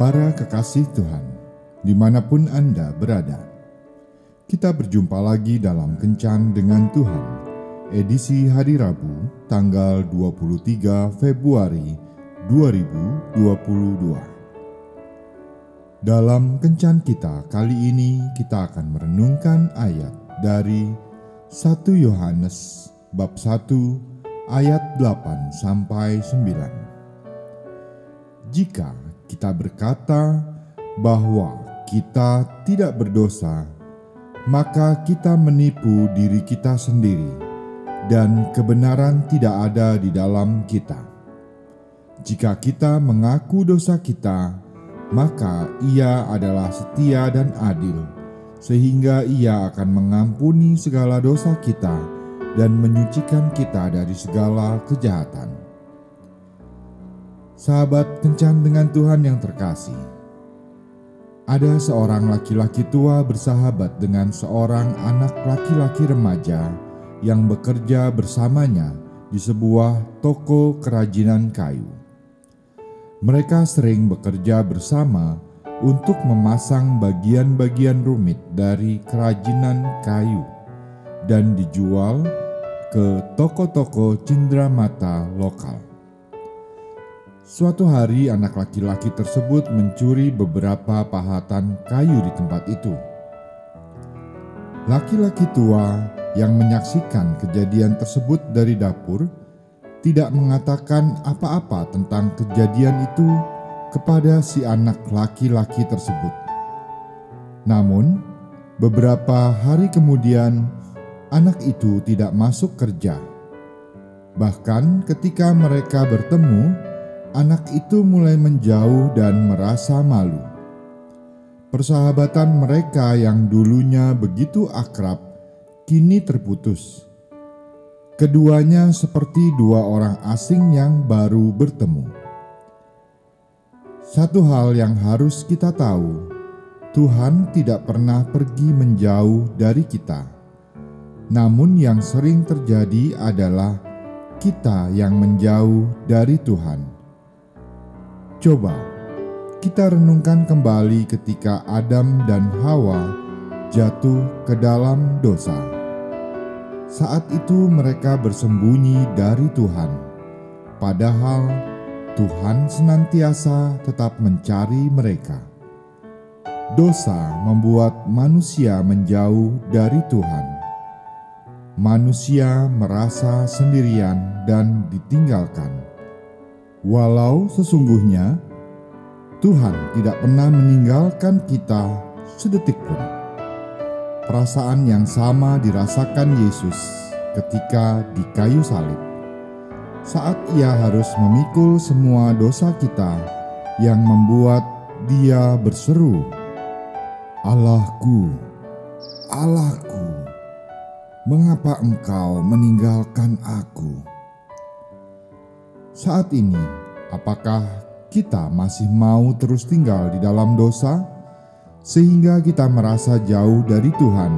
Para kekasih Tuhan, di mana pun Anda berada, kita berjumpa lagi dalam Kencan dengan Tuhan, edisi hari Rabu, tanggal 23 Februari 2022. Dalam Kencan kita kali ini, kita akan merenungkan ayat dari 1 Yohanes bab 1 ayat 8 sampai 9. Jika kita berkata bahwa kita tidak berdosa, maka kita menipu diri kita sendiri, dan kebenaran tidak ada di dalam kita. Jika kita mengaku dosa kita, maka Ia adalah setia dan adil, sehingga Ia akan mengampuni segala dosa kita dan menyucikan kita dari segala kejahatan. Sahabat kencan dengan Tuhan yang terkasih, ada seorang laki-laki tua bersahabat dengan seorang anak laki-laki remaja yang bekerja bersamanya di sebuah toko kerajinan kayu. Mereka sering bekerja bersama untuk memasang bagian-bagian rumit dari kerajinan kayu dan dijual ke toko-toko cindramata lokal. Suatu hari, anak laki-laki tersebut mencuri beberapa pahatan kayu di tempat itu. Laki-laki tua yang menyaksikan kejadian tersebut dari dapur tidak mengatakan apa-apa tentang kejadian itu kepada si anak laki-laki tersebut. Namun, beberapa hari kemudian, anak itu tidak masuk kerja. Bahkan ketika mereka bertemu, anak itu mulai menjauh dan merasa malu. Persahabatan mereka yang dulunya begitu akrab kini terputus Keduanya seperti dua orang asing yang baru bertemu. Satu hal yang harus kita tahu, Tuhan tidak pernah pergi menjauh dari kita. Namun, yang sering terjadi adalah kita yang menjauh dari Tuhan. Coba kita renungkan kembali ketika Adam dan Hawa jatuh ke dalam dosa saat itu mereka bersembunyi dari Tuhan, padahal Tuhan senantiasa tetap mencari mereka. Dosa membuat manusia menjauh dari Tuhan. Manusia merasa sendirian dan ditinggalkan, walau sesungguhnya Tuhan tidak pernah meninggalkan kita sedetik pun. Perasaan yang sama dirasakan Yesus ketika di kayu salib. Saat ia harus memikul semua dosa kita yang membuat dia berseru, Allahku, Allahku, mengapa engkau meninggalkan aku? Saat ini, apakah kita masih mau terus tinggal di dalam dosa? sehingga kita merasa jauh dari Tuhan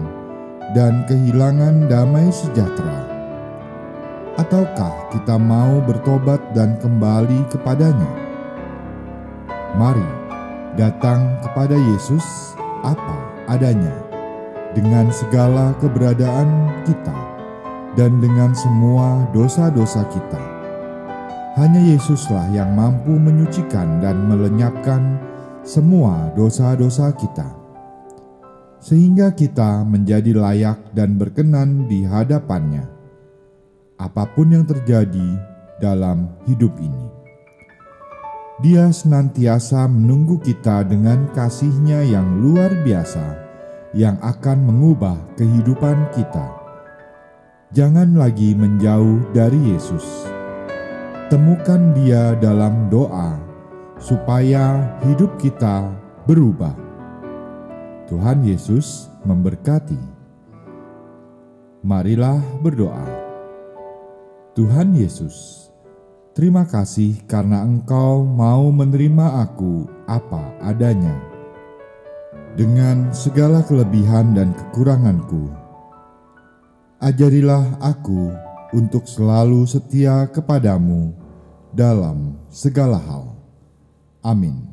dan kehilangan damai sejahtera? Ataukah kita mau bertobat dan kembali kepadanya? Mari datang kepada Yesus apa adanya, dengan segala keberadaan kita dan dengan semua dosa-dosa kita. Hanya Yesuslah yang mampu menyucikan dan melenyapkan semua dosa-dosa kita, sehingga kita menjadi layak dan berkenan di hadapannya, apa pun yang terjadi dalam hidup ini. Dia senantiasa menunggu kita dengan kasihnya yang luar biasa, yang akan mengubah kehidupan kita. Jangan lagi menjauh dari Yesus. Temukan Dia dalam doa supaya hidup kita berubah. Tuhan Yesus memberkati. Marilah berdoa. Tuhan Yesus, terima kasih karena Engkau mau menerima aku apa adanya. Dengan segala kelebihan dan kekuranganku, ajarilah aku untuk selalu setia kepadamu dalam segala hal. Amin.